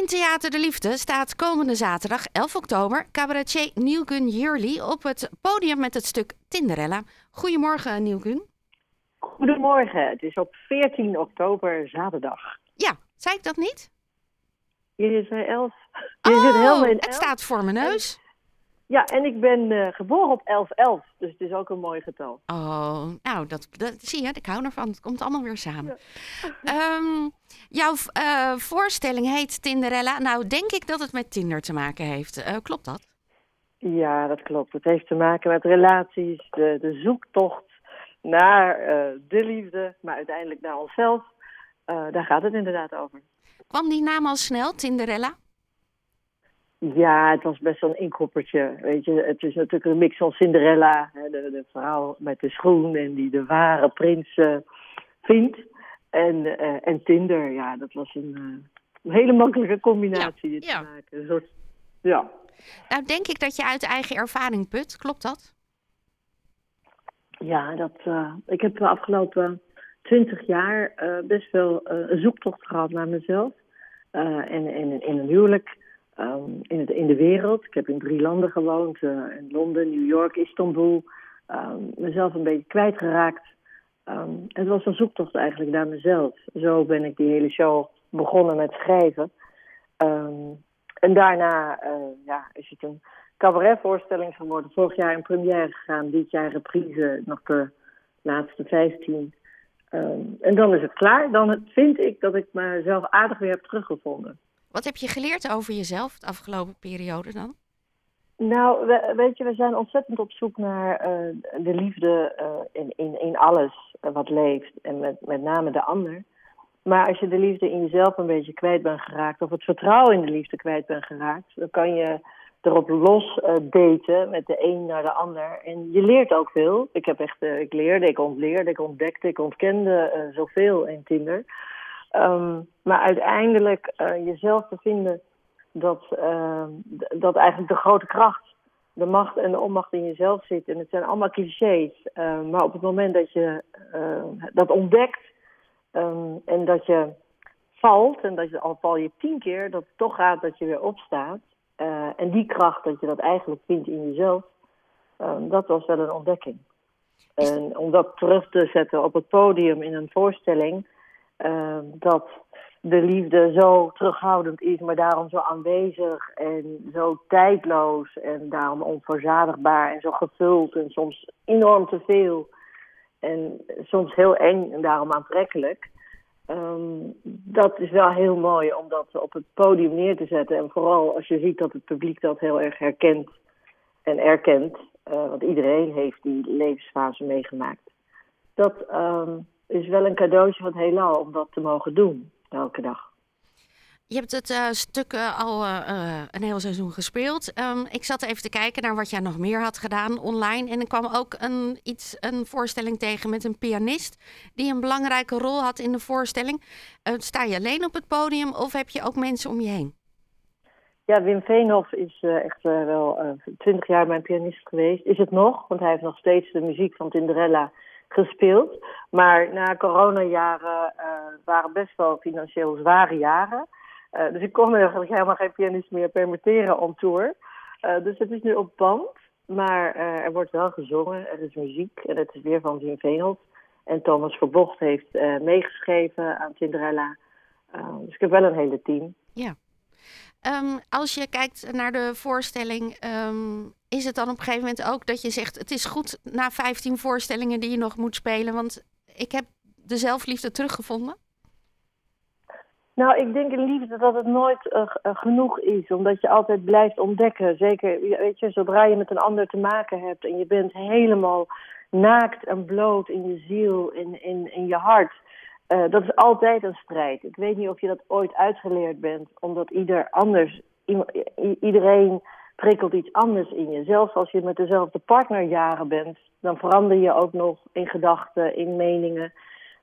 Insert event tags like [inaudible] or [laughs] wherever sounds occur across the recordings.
In Theater de Liefde staat komende zaterdag 11 oktober cabaretier Nieuwgun Jurli op het podium met het stuk Tinderella. Goedemorgen Nieuwgun. Goedemorgen, het is op 14 oktober zaterdag. Ja, zei ik dat niet? Je zei 11. Je oh, zit helemaal in het 11. staat voor mijn neus. Ja, en ik ben eh, geboren op 11-11, dus het is ook een mooi getal. Oh, nou, dat, dat zie je, ik hou ervan. Het komt allemaal weer samen. [laughs] Ehm, jouw eh, voorstelling heet Tinderella. Nou, denk ik dat het met Tinder te maken heeft. Eh, klopt dat? Ja, dat klopt. Het heeft te maken met relaties, de, de zoektocht naar de liefde, maar uiteindelijk naar onszelf. Daar gaat het inderdaad over. Kwam die naam al snel, Tinderella? Ja, het was best wel een inkoppertje. Weet je, het is natuurlijk een mix van Cinderella, hè, de, de vrouw met de schoen en die de ware prins eh, vindt. En, eh, en Tinder, ja, dat was een, eh, een hele makkelijke combinatie ja. te maken. Een soort, ja. Nou, denk ik dat je uit eigen ervaring put. Klopt dat? Ja, dat, ik heb de afgelopen twintig jaar best wel een zoektocht gehad naar mezelf. En, en in een huwelijk, ehm, in, het, in de wereld. Ik heb in drie landen gewoond. eh, in Londen, New York, Istanbul. Ehm, mezelf een beetje kwijtgeraakt. Ehm, het was een zoektocht eigenlijk naar mezelf. Zo ben ik die hele show begonnen met schrijven. En daarna eh, ja, is het een cabaretvoorstelling geworden. Vorig jaar in première gegaan, dit jaar reprise, nog de laatste 15. Ehm, en dan is het klaar. Dan vind ik dat ik mezelf aardig weer heb teruggevonden. Wat heb je geleerd over jezelf de afgelopen periode dan? Nou, we- weet je, we zijn ontzettend op zoek naar eh, de liefde eh, in, in, in alles eh, wat leeft. En met, met name de ander. Maar als je de liefde in jezelf een beetje kwijt bent geraakt, of het vertrouwen in de liefde kwijt bent geraakt, dan kan je erop los eh, daten met de een naar de ander. En je leert ook veel. Ik heb echt, ik leerde, ik ontleerde, ik ontdekte, ik ontkende eh, zoveel in Tinder. Ehm, maar uiteindelijk eh, jezelf te vinden, dat, ehm, dat eigenlijk de grote kracht, de macht en de onmacht in jezelf zit. En het zijn allemaal clichés. eh, maar op het moment dat je dat ontdekt ehm, en dat je valt, en dat je al val je tien keer, dat het toch gaat dat je weer opstaat. eh, en die kracht, dat je dat eigenlijk vindt in jezelf, ehm, dat was wel een ontdekking. En om dat terug te zetten op het podium in een voorstelling, eh, dat de liefde zo terughoudend is, maar daarom zo aanwezig en zo tijdloos en daarom onverzadigbaar en zo gevuld en soms enorm te veel en soms heel eng en daarom aantrekkelijk. Ehm, dat is wel heel mooi om dat op het podium neer te zetten. En vooral als je ziet dat het publiek dat heel erg herkent en erkent. eh, want iedereen heeft die levensfase meegemaakt. Dat ehm, is wel een cadeautje van het heelal om dat te mogen doen, elke dag. Je hebt het eh, stuk eh, al eh, een heel seizoen gespeeld. Ehm, ik zat even te kijken naar wat jij nog meer had gedaan online. En ik kwam ook een, iets, een voorstelling tegen met een pianist die een belangrijke rol had in de voorstelling. Sta je alleen op het podium of heb je ook mensen om je heen? Ja, Wim Veenhoff is echt wel twintig jaar mijn pianist geweest. Is het nog, want hij heeft nog steeds de muziek van Tinderella gespeeld. Maar na coronajaren eh waren best wel financieel zware jaren. Eh, dus ik kon eigenlijk helemaal geen pianist meer permitteren on tour. Eh, dus het is nu op band. Maar er wordt wel gezongen, er is muziek en het is weer van Wim Veenhoff. En Thomas Verbocht heeft meegeschreven aan Tinderella. Eh, dus ik heb wel een hele team. Ja. Ehm, als je kijkt naar de voorstelling, ehm, is het dan op een gegeven moment ook dat je zegt: Het is goed na 15 voorstellingen die je nog moet spelen, want ik heb de zelfliefde teruggevonden? Nou, ik denk in liefde dat het nooit eh, eh, genoeg is, omdat je altijd blijft ontdekken. Zeker, weet je, zodra je met een ander te maken hebt en je bent helemaal naakt en bloot in je ziel, in, in, in je hart. Eh, dat is altijd een strijd. Ik weet niet of je dat ooit uitgeleerd bent, omdat ieder anders, iedereen prikkelt iets anders in je. Zelfs als je met dezelfde partner jaren bent, dan verander je ook nog in gedachten, in meningen.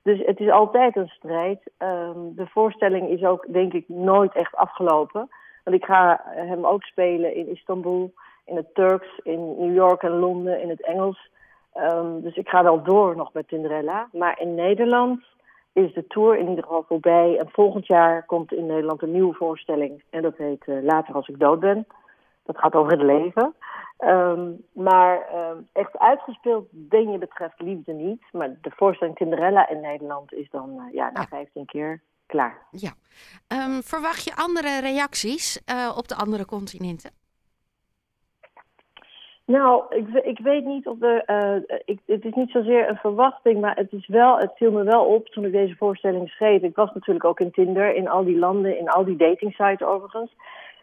Dus het is altijd een strijd. Ehm, de voorstelling is ook, denk ik, nooit echt afgelopen. Want ik ga hem ook spelen in Istanbul, in het Turks, in New York en Londen, in het Engels. Ehm, dus ik ga wel door nog met Tinderella. Maar in Nederland is de tour in ieder geval voorbij. En volgend jaar komt in Nederland een nieuwe voorstelling. En dat heet Later als ik dood ben. Dat gaat over het leven. Um, maar um, echt uitgespeeld dingen betreft liefde niet. Maar de voorstelling Cinderella in Nederland is dan uh, ja, na ja. 15 keer klaar. Ja. Um, verwacht je andere reacties uh, op de andere continenten? Nou, ik, ik weet niet of er. Uh, ik, het is niet zozeer een verwachting, maar het, is wel, het viel me wel op toen ik deze voorstelling schreef. Ik was natuurlijk ook in Tinder, in al die landen, in al die datingsites overigens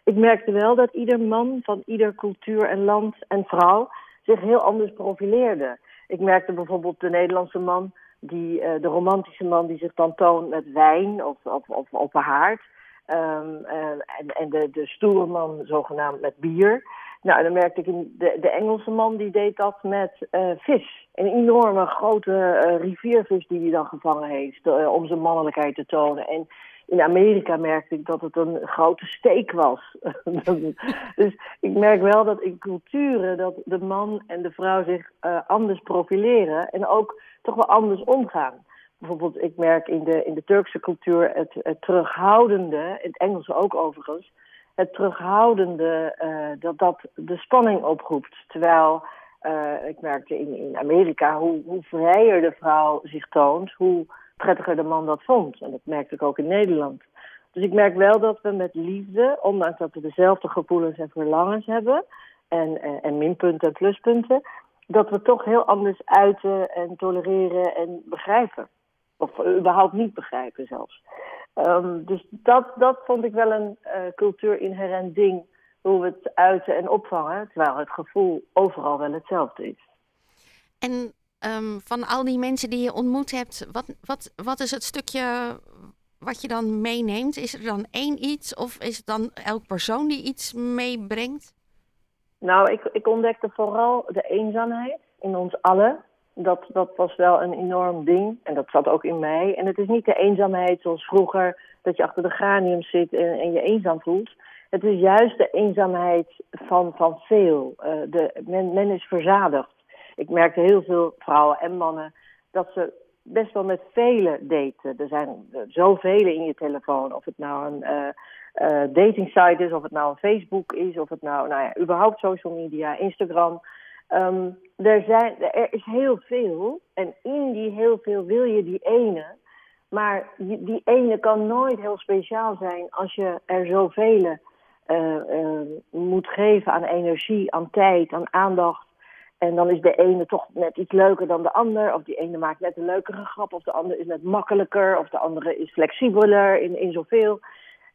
ik merkte wel dat ieder man van ieder cultuur en land en vrouw zich heel anders profileerde. Ik merkte bijvoorbeeld de Nederlandse man, die, uh, de romantische man die zich dan toont met wijn of, of, of haard. Um, uh, en en de, de stoere man zogenaamd met bier. Nou, dan merkte ik de, de Engelse man die deed dat met uh, vis. Een enorme grote riviervis die hij dan gevangen heeft om zijn mannelijkheid te tonen. En in Amerika merkte ik dat het een grote steek was. [laughs] dus ik merk wel dat in culturen dat de man en de vrouw zich anders profileren en ook toch wel anders omgaan. Bijvoorbeeld, ik merk in de, in de Turkse cultuur het, het terughoudende, in het Engelse ook overigens, het terughoudende uh, dat dat de spanning oproept. Terwijl uh, ik merkte in, in Amerika hoe, hoe vrijer de vrouw zich toont, hoe prettiger de man dat vond. En dat merkte ik ook in Nederland. Dus ik merk wel dat we met liefde, ondanks dat we dezelfde gevoelens en verlangens hebben, en, en, en minpunten en pluspunten, dat we toch heel anders uiten en tolereren en begrijpen. Of überhaupt niet begrijpen zelfs. Um, dus dat, dat vond ik wel een uh, cultuur-inherent ding, hoe we het uiten en opvangen, terwijl het gevoel overal wel hetzelfde is. En um, van al die mensen die je ontmoet hebt, wat, wat, wat is het stukje wat je dan meeneemt? Is er dan één iets of is het dan elk persoon die iets meebrengt? Nou, ik, ik ontdekte vooral de eenzaamheid in ons allen. Dat, dat was wel een enorm ding en dat zat ook in mij. En het is niet de eenzaamheid zoals vroeger, dat je achter de granium zit en, en je eenzaam voelt. Het is juist de eenzaamheid van, van veel. Uh, de, men, men is verzadigd ik merkte heel veel vrouwen en mannen dat ze best wel met velen daten. Er zijn zoveel in je telefoon. Of het nou een uh, uh, dating site is, of het nou een Facebook is, of het nou, nou ja, überhaupt social media, Instagram. Um, er, zijn, er is heel veel. En in die heel veel wil je die ene. Maar die, ene kan nooit heel speciaal zijn als je er zoveel uh, moet geven aan energie, aan tijd, aan aandacht. En dan is de ene toch net iets leuker dan de ander. Of die ene maakt net een leukere grap. Of de andere is net makkelijker. Of de andere is flexibeler in, in zoveel.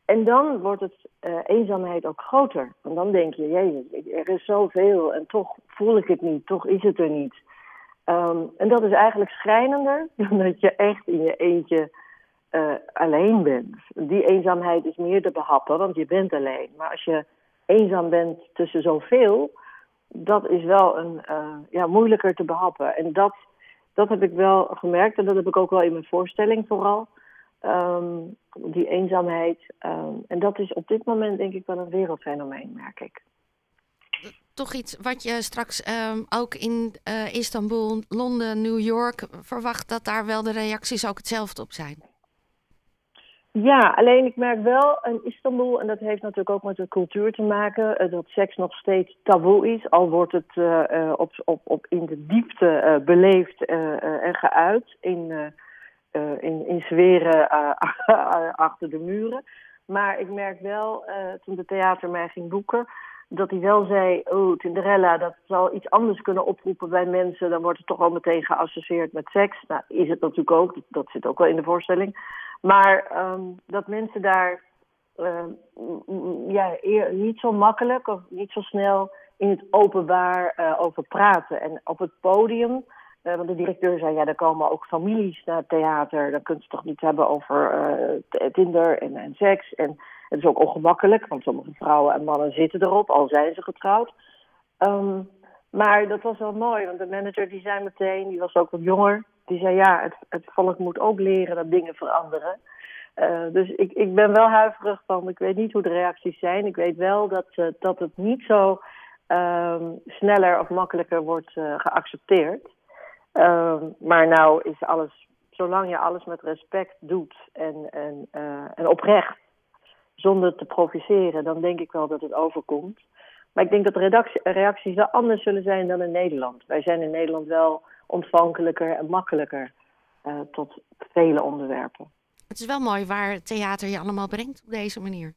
En dan wordt het uh, eenzaamheid ook groter. Want dan denk je, jezus, er is zoveel. En toch voel ik het niet. Toch is het er niet. Um, en dat is eigenlijk schrijnender [laughs] dan dat je echt in je eentje uh, alleen bent. Die eenzaamheid is meer te behappen, want je bent alleen. Maar als je eenzaam bent tussen zoveel dat is wel een, uh, ja, moeilijker te behappen. En dat, dat heb ik wel gemerkt en dat heb ik ook wel in mijn voorstelling vooral. Um, die eenzaamheid. Um, en dat is op dit moment denk ik wel een wereldfenomeen, merk ik. Toch iets wat je straks um, ook in uh, Istanbul, Londen, New York verwacht dat daar wel de reacties ook hetzelfde op zijn? Ja, alleen ik merk wel in Istanbul, en dat heeft natuurlijk ook met de cultuur te maken, uh, dat seks nog steeds taboe is. Al wordt het uh, uh, op, op, op in de diepte beleefd en geuit in, in, in sferen [laughs] achter de muren. Maar ik merk wel, toen de theater mij ging boeken, dat hij wel zei, oh, Tinderella, dat zal iets anders kunnen oproepen bij mensen. Dan wordt het toch al meteen geassocieerd met seks. Nou, is het natuurlijk ook, dat zit ook wel in de voorstelling. Maar um, dat mensen daar uh, ja, niet zo makkelijk of niet zo snel in het openbaar over praten. En op het podium, uh, want de directeur zei, ja, er komen ook families naar het theater. Dan kunt ze toch niet hebben over Tinder en, en seks. En het is ook ongemakkelijk, want sommige vrouwen en mannen zitten erop, al zijn ze getrouwd. Um, maar dat was wel mooi, want de manager die zei meteen, die was ook wat jonger, die zei ja, het, het volk moet ook leren dat dingen veranderen. Uh, dus ik, ik ben wel huiverig van, ik weet niet hoe de reacties zijn. Ik weet wel dat, uh, dat het niet zo um, sneller of makkelijker wordt uh, geaccepteerd. Um, maar nou is alles zolang je alles met respect doet en, en, uh, en oprecht, zonder te provoceren, dan denk ik wel dat het overkomt. Maar ik denk dat de reacties wel anders zullen zijn dan in Nederland. Wij zijn in Nederland wel ontvankelijker en makkelijker uh, tot vele onderwerpen. Het is wel mooi waar theater je allemaal brengt op deze manier.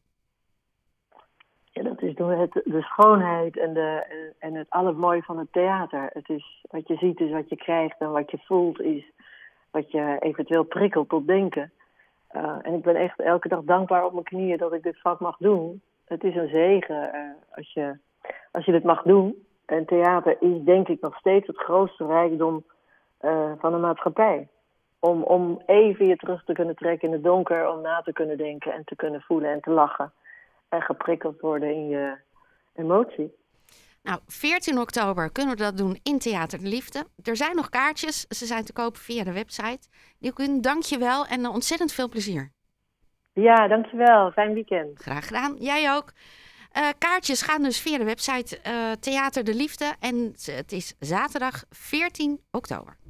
Ja, dat is door de schoonheid en, de, en het allermooie van het theater. Het is, wat je ziet is wat je krijgt en wat je voelt is wat je eventueel prikkelt tot denken. Uh, en ik ben echt elke dag dankbaar op mijn knieën dat ik dit vak mag doen. Het is een zegen uh, als, je, als je dit mag doen. En theater is denk ik nog steeds het grootste rijkdom uh, van de maatschappij. Om, om even je terug te kunnen trekken in het donker, om na te kunnen denken en te kunnen voelen en te lachen. En geprikkeld worden in je emotie. Nou, 14 oktober kunnen we dat doen in Theater de Liefde. Er zijn nog kaartjes. Ze zijn te kopen via de website. Nielkun, dank je wel en ontzettend veel plezier. Ja, dankjewel. Fijn weekend. Graag gedaan. Jij ook. Uh, kaartjes gaan dus via de website uh, Theater de Liefde. En het is zaterdag 14 oktober.